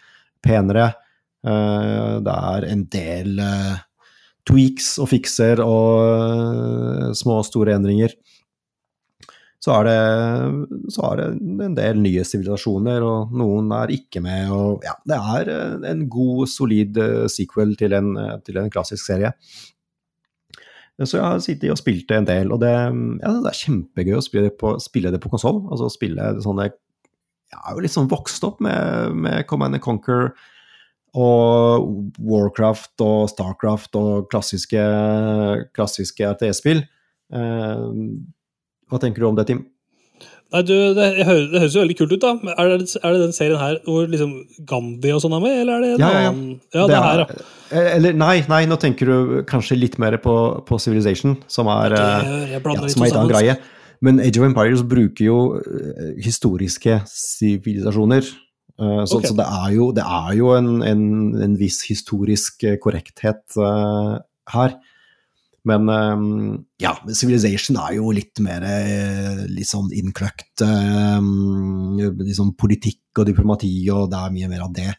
penere. Eh, det er en del tweaks og fikser og små og store endringer så er, det, så er det en del nye sivilisasjoner, og noen er ikke med. Og ja, det er eh, en god, solid eh, sequel til en, eh, til en klassisk serie. Så jeg har sittet og spilt det en del, og det, ja, det er kjempegøy å spille det på, spille på konsoll. Altså spille sånne Jeg er jo sånn vokst opp med, med Command and Conquer og Warcraft og Starcraft og klassiske, klassiske RTS-spill. Eh, hva tenker du om det, Tim? Nei, du, det, høres, det, høres jo veldig kult ut, da. Er det, er det, den serien her hvor liksom Gandhi og sånn er med, eller er det en ja, ja, ja. annen? Ja, det, det her, ja. Eh, eller nei, nei, nå tenker du kanskje litt mer på, på Civilization, som er, eh, ja, som er en annen greie. Men Age of Empires bruker jo uh, historiske sivilisasjoner. Uh, så, okay. så, det er jo, det er jo en, en, en viss historisk korrekthet uh, her. Men um, ja, Civilization er jo litt mer eh, litt sånn innkløkt um, liksom politikk og diplomati, og det er mye mer av det.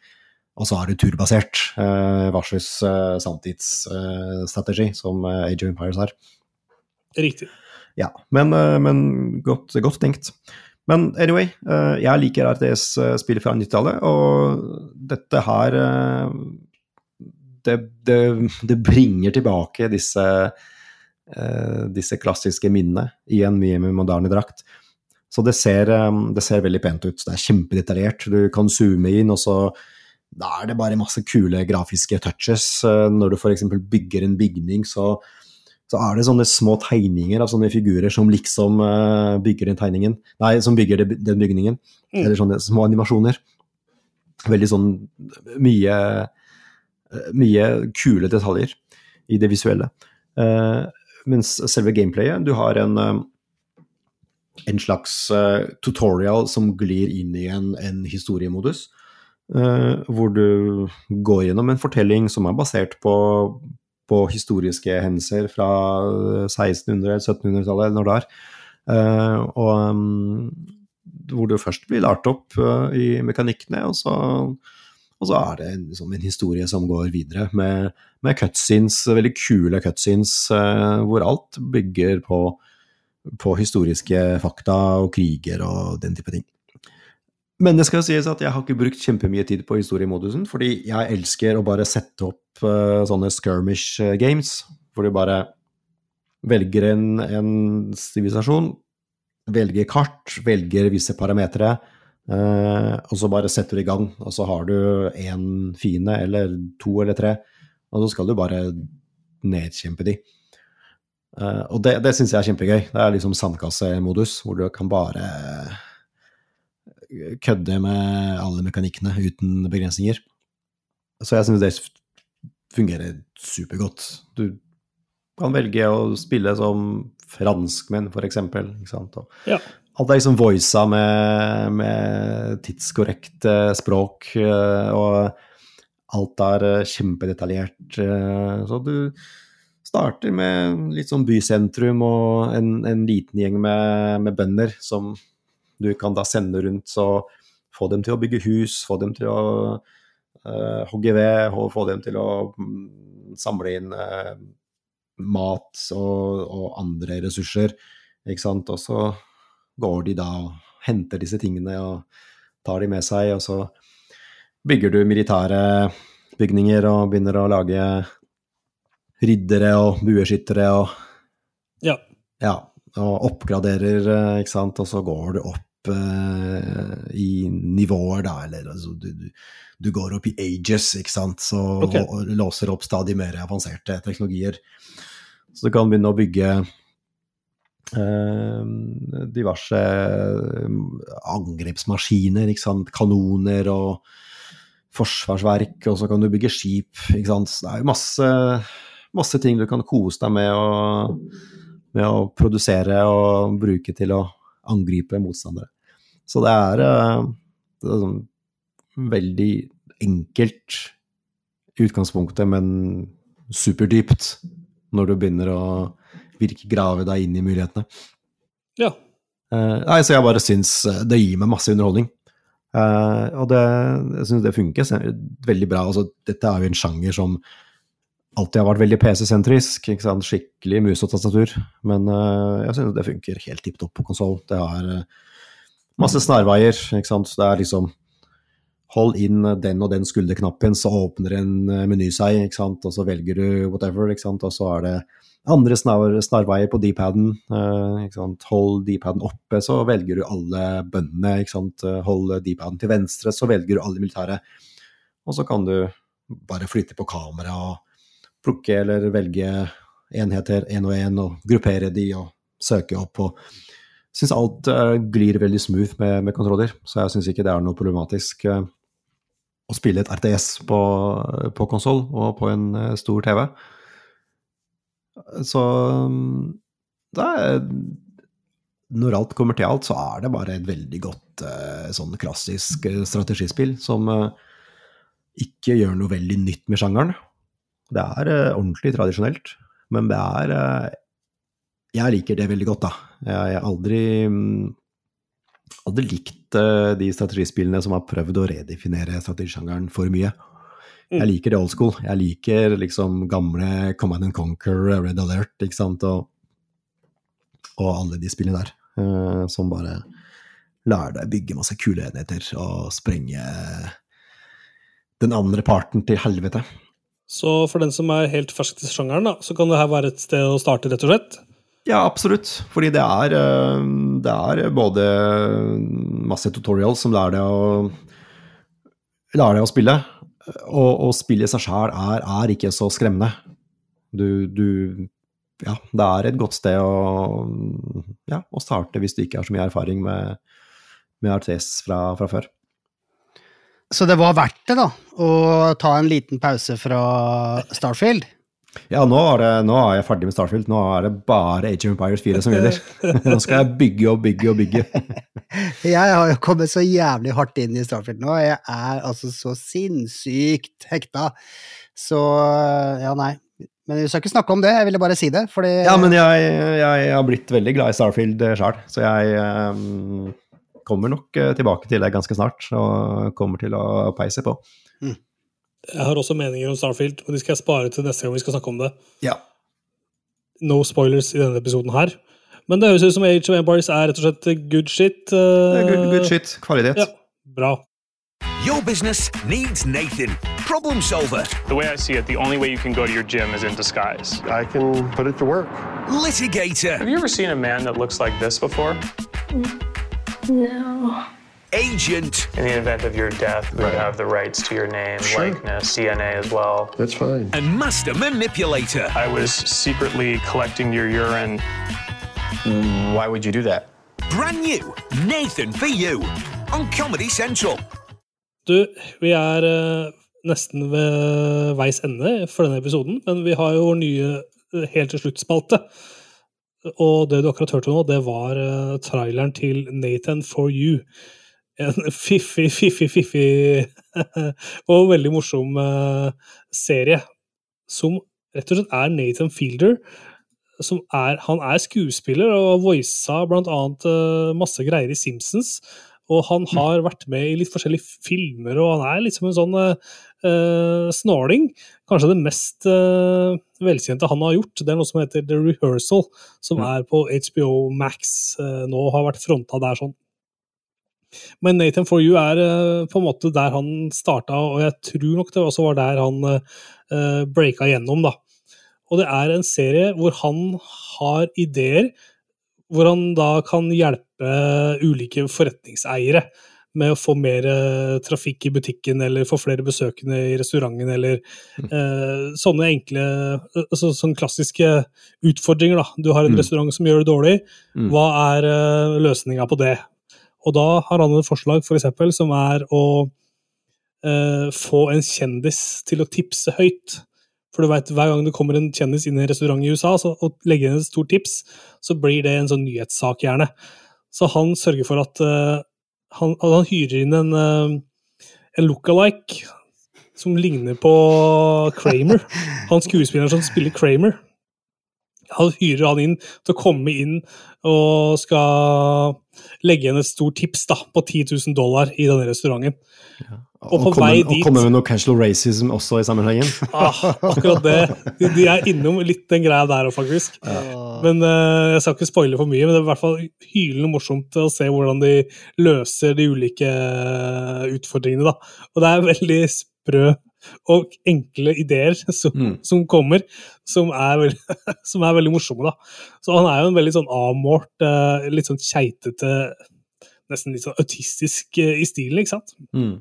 Og så er det turbasert uh, versus uh, samtidsstrategi, som Age of Empires er. Riktig. Ja, men, men godt, godt, tenkt. Men anyway, jeg liker RTS-spill fra 90-tallet, og dette her det, det, det bringer tilbake disse, disse klassiske minnene i en mye mer moderne drakt. Så det ser, det ser, veldig pent ut. Det er kjempedetaljert. Du kan zoome inn, og så da er det bare masse kule grafiske touches. Når du f.eks. bygger en bygning, så, så, er det sånne små tegninger av sånne figurer som liksom uh, bygger den tegningen Nei, som bygger den bygningen. Mm. Eller sånne små animasjoner. Veldig sånn mye Eh, mye kule detaljer i det visuelle. Uh, mens selve gameplayet Du har en, uh, en slags tutorial som glir inn i en, en historiemodus. hvor du går gjennom en fortelling som er basert på, på historiske hendelser fra 1600- 1700-tallet, eller når det er. og um, hvor du først blir lært opp i mekanikkene, og så og så er det liksom en historie som går videre, med, med cutscenes, veldig kule cutscenes, hvor alt bygger på, på, historiske fakta og kriger og den type ting. Men det skal sies at jeg har ikke brukt kjempemye tid på historiemodusen, fordi jeg elsker å bare sette opp uh, sånne skirmish eh, games, hvor du bare velger en sivilisasjon, velger kart, velger visse parametere Uh, og så bare setter du i gang, og så har du én fiende, eller to eller tre, og så skal du bare nedkjempe de. Uh, og det, det syns jeg er kjempegøy. Det er liksom sandkassemodus, hvor du kan bare kødde med alle mekanikkene uten begrensninger. Så jeg syns det fungerer supergodt. Du Kan velge å spille som franskmenn, for eksempel. Ikke sant? Og Ja. alt er liksom voisa med, med tidskorrekt eh, språk, eh, og alt er eh, kjempedetaljert. Så du starter med litt sånn bysentrum og en, en liten gjeng med, med bønder som du kan da sende rundt og få dem til å bygge hus, få dem til å uh, hogge ved, og få dem til å mm, samle inn uh, mat og, og andre ressurser, ikke sant. Og så går de da og henter disse tingene og tar de med seg, og så bygger du militære bygninger og begynner å lage riddere og bueskyttere og ja. ja, og oppgraderer, eh, ikke sant, og så går du opp eh, i nivåer, da, eller altså, du, du, du går opp i ages, ikke sant, så, okay. og, og låser opp stadig mer avanserte teknologier. Så du kan begynne å bygge uh, diverse eh, angrepsmaskiner, ikke sant, kanoner og forsvarsverk, og så kan du bygge skip, ikke sant. Så det er jo masse, masse ting du kan kose deg med og med å produsere og bruke til å angripe motstandere. Så det er, eh, det er sånn veldig enkelt i utgangspunktet, men superdypt når du begynner å virke grave deg inn i mulighetene. ja. Uh, nei, så jeg bare syns eh, det gir meg masse underholdning. Uh, og det, jeg syns det funker veldig bra. Altså, dette er jo en sjanger som alltid har vært veldig PC-sentrisk. Skikkelig mus og tastatur. Men uh, jeg syns det funker helt tipp topp på konsoll. Det har eh, masse snarveier. ikke sant? Det er liksom Hold inn den og den skulderknappen, så åpner en eh, meny seg, ikke sant? og så velger du whatever, ikke sant? og så er det andre snar, snarveier på D-paden. eh? Hold D-paden oppe, så velger du alle bøndene. Eh, Hold D-paden til venstre, så velger du alle militære. Og så kan du bare flytte på kamera og plukke eller velge enheter én og én, og gruppere de og søke opp. og syns alt eh, glir veldig smooth med, med kontroller, så jeg syns ikke det er noe problematisk eh, å spille et RTS på, på konsoll og på en eh, stor TV. Så mm, er Når alt kommer til alt, så er det bare et veldig godt sånn klassisk strategispill som ikke gjør noe veldig nytt med sjangeren. Det er ordentlig tradisjonelt, men det er Jeg liker det veldig godt, da. Jeg har aldri mm, aldri likt eh, de strategispillene som har prøvd å redefinere strategisjangeren for mye. Jeg Mm. liker det old school. Jeg liker liksom gamle Command and Conquer, Red Alert, ikke sant, og, og alle de spillene der. eh, som bare lærer deg å bygge masse kule enheter og sprenge den andre parten til helvete. Så for den som er helt fersk til sjangeren, da, så kan det her være et sted å starte, rett og slett. Ja, absolutt. Fordi det er, eh, det er både masse tutorials som lærer deg å, lærer deg å spille, og, og spillet i seg sjæl er, er ikke så skremmende. Du, du Ja, det er et godt sted å, ja, å starte hvis du ikke har så mye erfaring med, med RTS fra, fra før. Så det var verdt det, da, å ta en liten pause fra Starfield? Ja, nå er, det, nå er jeg ferdig med Starfield. Nå er det bare Age of Empires 4 som gjelder. [laughs] Nå skal jeg bygge og bygge og bygge. [laughs] Jeg har jo kommet så jævlig hardt inn i Starfield nå. Jeg er altså så sinnssykt hekta. Så ja, nei. Men vi skal ikke snakke om det, jeg ville bare si det, fordi Ja, men jeg, jeg har blitt veldig glad i Starfield sjøl, så jeg um, kommer nok eh, tilbake til det ganske snart, og kommer til å peise på. Jeg har også meninger om Starfield, og de skal jeg spare til neste gang vi skal snakke om det. Ja. No spoilers i denne episoden her. Men det høres ut som Age of Empires er rett og slett good shit. Det er good, good shit. Kvalitet. Ja, bra. Your business needs Nathan. Problem solver, The way I see it, the only way you can go to your gym is in disguise. I can put it to work. litigator, Have you ever seen a man that looks like this before? No. Agent, In the event of your death, we Right. have the rights to your name, Sure. likeness, DNA as well. That's fine. and master manipulator. I was secretly collecting your urine. Why would you do that? Brand new Nathan for you on Comedy Central. Du, vi er eh, nesten ved veis ende for denne episoden, men vi har jo vår nye eh, helt til slutt-spalte. Og det du akkurat hørte nå, det var eh, traileren til Nathan for you. En fiffig, fiffig, fiffig [laughs] og veldig morsom eh, serie. Som rett og slett er Nathan Fielder. Som er, han er skuespiller og voisa blant annet eh, masse greier i Simpsons. Og han har vært med i litt forskjellige filmer, og han er liksom en sånn uh, snarling. Kanskje det mest uh, velkjente han har gjort, det er noe som heter The Rehearsal, som er på HBO Max uh, nå, og har vært fronta der sånn. Men Nathan For You er eh, på en måte der han starta, og jeg tror nok det også var der han uh, breaka gjennom, da. Og det er en serie hvor han har ideer, hvor han da kan hjelpe ulike forretningseiere med å få mer eh, trafikk i butikken, eller få flere besøkende i restauranten, eller eh, sånne enkle, altså, sånne klassiske utfordringer. da. Du har en Mm. restaurant som gjør det dårlig. Mm. Hva er uh, løsninga på det? Og da har han et forslag, for eksempel, som er å eh, få en kjendis til å tipse høyt. For du vet, Hver gang det kommer en kjendis inn i en restaurant i USA så, og legger inn et stort tips, så blir det en sånn nyhetssak, gjerne. Så han sørger for at eh, han, han hyrer inn en, uh, en look-alike som ligner på Kramer. Han skuespilleren som spiller Kramer. Han hyrer han inn til å komme inn og skal legge igjen et stort tips da, på 10 000 dollar i denne restauranten. Og på komme, vei og dit- komme med noe casual racism også i sammenhengen. [laughs] Ah, akkurat det. De, de er innom litt den greia der òg, faktisk. Men uh, Jeg skal ikke spoile for mye, men det er i hvert fall hylende morsomt å se hvordan de løser de ulike eh, utfordringene. da. Og det er veldig sprø og enkle ideer [laughs] som, Mm. som kommer, som er, veldig, [laughs] som er veldig morsomme. da. Så han er jo en veldig sånn avmålt, eh, litt sånn keitete, nesten litt sånn autistisk eh, i stilen, ikke sant? Mm.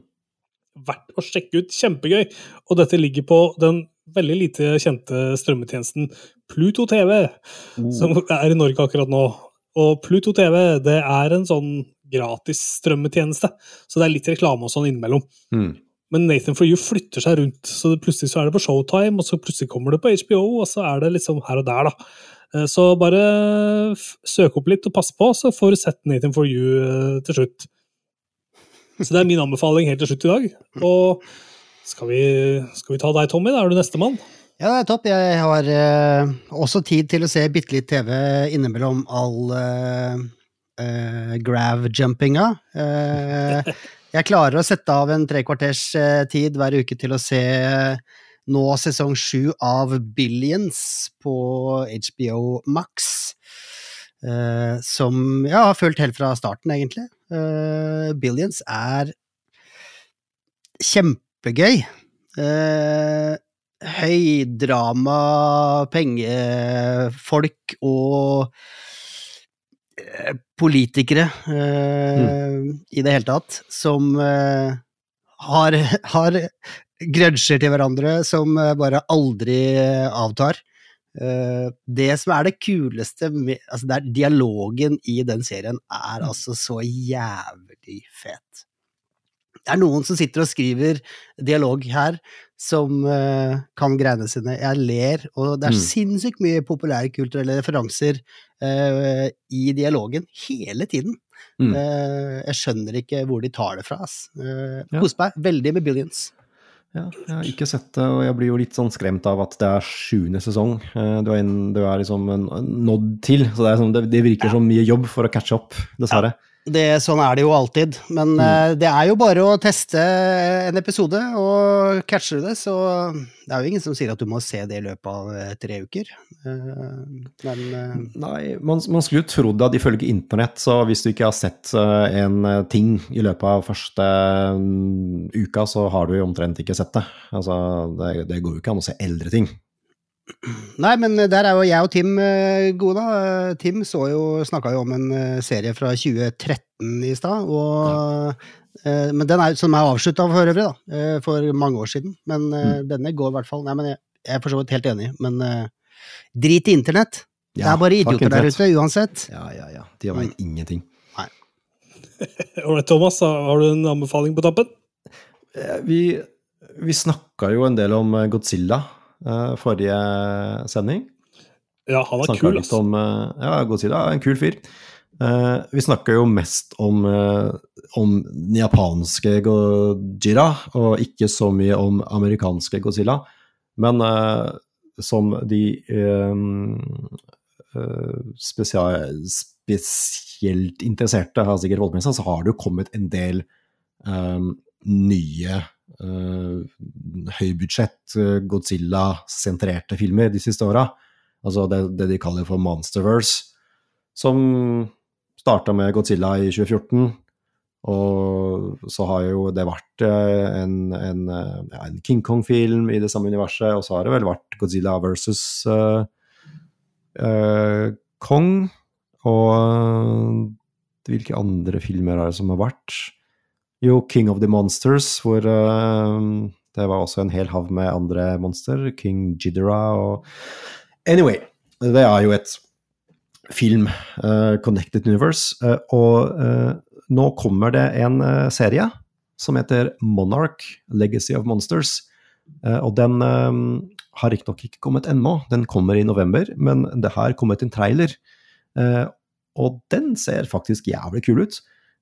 verdt å sjekke ut. Kjempegøy. Og dette ligger på den veldig lite kjente strømmetjenesten Pluto TV, som er i Norge akkurat nå. Og Pluto TV det er en sånn gratis strømmetjeneste, så det er litt reklame og sånn innimellom. Mm. Men Nathan for You flytter seg rundt, så plutselig så er det på Showtime, og så plutselig kommer det på HBO, og så er det liksom her og der, da. Eh, Så bare søk opp litt og pass på, så får du sett Nathan for You eh, til slutt. Så det er min anbefaling helt til slutt i dag. Og skal vi, skal vi ta deg, Tommy? Da er du nestemann. Ja, det er topp. Jeg har uh, også tid til å se bitte litt TV innimellom all uh, grav-jumpinga. Eh, jeg klarer å sette av en tre kvarters eh, tid hver uke til å se nå sesong sju av Billions på HBO Max. eh, som jeg har fulgt helt fra starten, egentlig. Eh, Billions er kjempegøy. Eh, høydrama, pengefolk og eh, politikere eh, i det hele tatt, som eh, har, [laughs] har grudger til hverandre som eh, bare aldri avtar. Eh, det som er det kuleste med altså det er Dialogen i den serien er altså så jævlig fet. Det er noen som sitter og skriver dialog her som uh, kan greiene sine. Jeg ler, og det er Mm. sinnssykt mye populærkulturelle referanser uh, i dialogen hele tiden. Mm. Uh, jeg skjønner ikke hvor de tar det fra. ass. Ja. Koser meg veldig med Billions. Ja, jeg har ikke sett det, og jeg blir jo litt sånn skremt av at det er sjuende sesong. Du er, inn- du er liksom en- nådd til, så det, sånn, det, det virker som mye jobb for å catche opp, dessverre. Det, sånn er det jo alltid, men eh, det er jo bare å teste en episode, og catcher du det, så det er jo ingen som sier at du må se det i løpet av eh, tre uker. Uh, men uh, Nei, man, man skulle jo trodd at ifølge internett, så hvis du ikke har sett en ting i løpet av første mm, uka, så har du jo omtrent ikke sett det. Altså, det, det går jo ikke an å se eldre ting. Nei, men der er jo jeg og Tim eh, gode, da. Eh, Tim så jo, snakka jo om en eh, serie fra 2013 i stad, og eh, Men den er, som er avslutta for øvrig, da, eh, for mange år siden. Men mm. denne går i hvert fall Nei, men jeg, jeg er for så vidt helt enig, men uh, drit i internett. det er bare idioter der ute, uansett. Ja, ja, ja. De veit ingenting. Nei. [laughs] Ålreit, Thomas, har du en anbefaling på tappen? Eh, Vi, vi snakka jo en del om eh, Godzilla eh, forrige sending. Ja, han er kul, altså. om eh, Ja, Godzilla er en kul fyr. Uh, vi snakker jo mest om, uh, om japanske Gojira, og ikke så mye om amerikanske Godzilla. Men uh, som de eh, eh, spesia- spesielt interesserte har sikkert fått med seg, så har det jo kommet en del eh, nye høybudsjett eh, Godzilla-sentrerte filmer de siste åra. Altså det, det de kaller for Monsterverse, som starta med Godzilla i 2014. Og så har jo det vært eh, en, en, eh, ja, en King Kong-film i det samme universet, og så har det vel vært Godzilla versus uh, uh, Kong. Og eh, hvilke andre filmer er det som har vært? Jo, King of the Monsters, hvor uh, det var også en hel hav med andre monster. King Jiddera og Anyway, det er jo et film, uh, Connected Universe, uh, og nå kommer det en serie som heter Monarch Legacy of Monsters. Og den har riktignok ikke kommet ennå, den kommer i november, men det har kommet en trailer. Og den ser faktisk jævlig kul ut.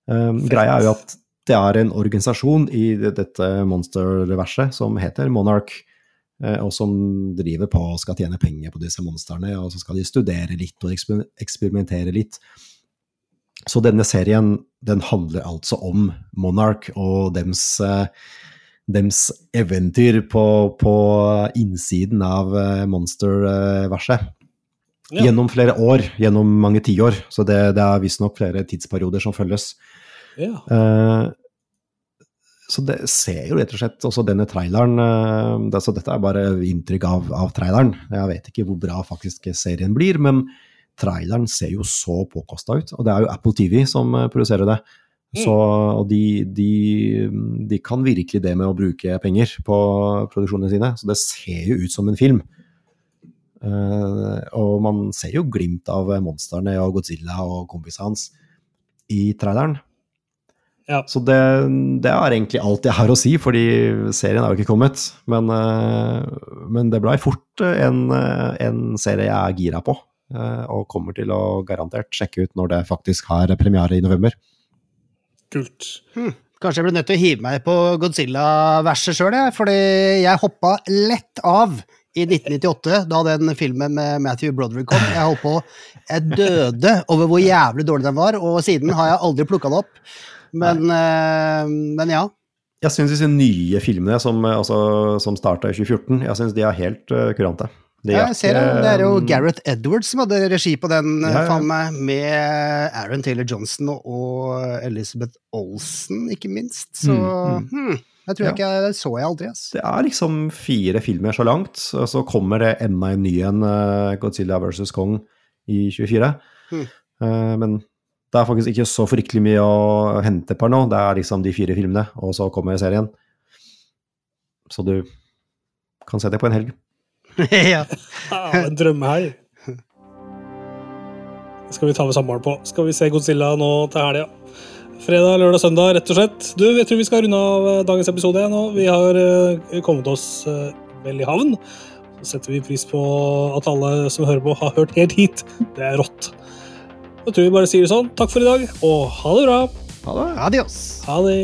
Greia er jo at det er en organisasjon i dette monsterverset som heter Monarch, eh, og som driver på og skal tjene penger på disse monstrene, og så skal de studere litt og eksperimentere litt. Så denne serien den handler altså om Monarch og dems, eh, dems eventyr på, på innsiden av eh, monsterverset. Ja. Gjennom flere år, gjennom mange tiår. Så det, det er visstnok flere tidsperioder som følges. Ja. Eh, så det ser jo rett og slett også denne traileren eh, det, så Dette er bare inntrykk av, av traileren. Jeg vet ikke hvor bra faktisk serien blir, men traileren ser jo så påkosta ut. Og det er jo Apple TV som eh, produserer det. Så, og de, de, de kan virkelig det med å bruke penger på produksjonene sine. Så det ser jo ut som en film. Uh, og man ser jo glimt av monstrene og Godzilla og kompisene hans i traileren. Ja. Så det, det er egentlig alt jeg har å si, fordi serien er jo ikke kommet. Men, eh, men det blei fort en, en serie jeg er gira på, eh, og kommer til å garantert sjekke ut når det faktisk har premiere i november. Kult. Kanskje jeg ble nødt til å hive meg på Godzilla-verset sjøl. Fordi jeg hoppa lett av i 1998, da den filmen med Matthew Broderick kom. Jeg holdt på Jeg døde over hvor jævlig dårlig den var, og siden har jeg aldri plukka den opp. Men, uh, men ja. Jeg syns disse nye filmene som, eh, altså, som starta i 2014, jeg synes de er helt uh, kurante. De er Jeg ser det. Det er jo Gareth Edwards som hadde regi på den, Ja, ja. meg, med Aaron Taylor Johnson og Elizabeth Olsen, ikke minst. Så Mm, hmm, jeg tror Ja. ikke jeg så jeg aldri, ass. Det er liksom fire filmer så langt, og så kommer det enda en ny en, Godzilla vs. Kong, i 24. Hmm. Eh, men det er faktisk ikke så fryktelig mye å hente på nå. Det er liksom de fire filmene, og så kommer serien. Så du kan se det på en helg. [laughs] ja. Ja, en drømmehelg. Skal vi ta med samboeren på. Skal vi se Godzilla nå til helga. Fredag, lørdag, søndag, rett og slett. Du, jeg tror vi skal runde av eh, dagens episode nå. Vi har eh, kommet oss eh, vel i havn. Så setter vi pris på at alle som hører på, har hørt helt hit. Det er rått. Da tror vi bare sier det sånn. Takk for i dag, og ha det bra. Ha det! Adios. Ha det.